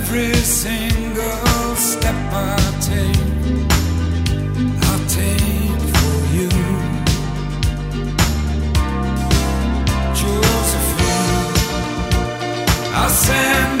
every single step I take, I take for you, Josephine. I send.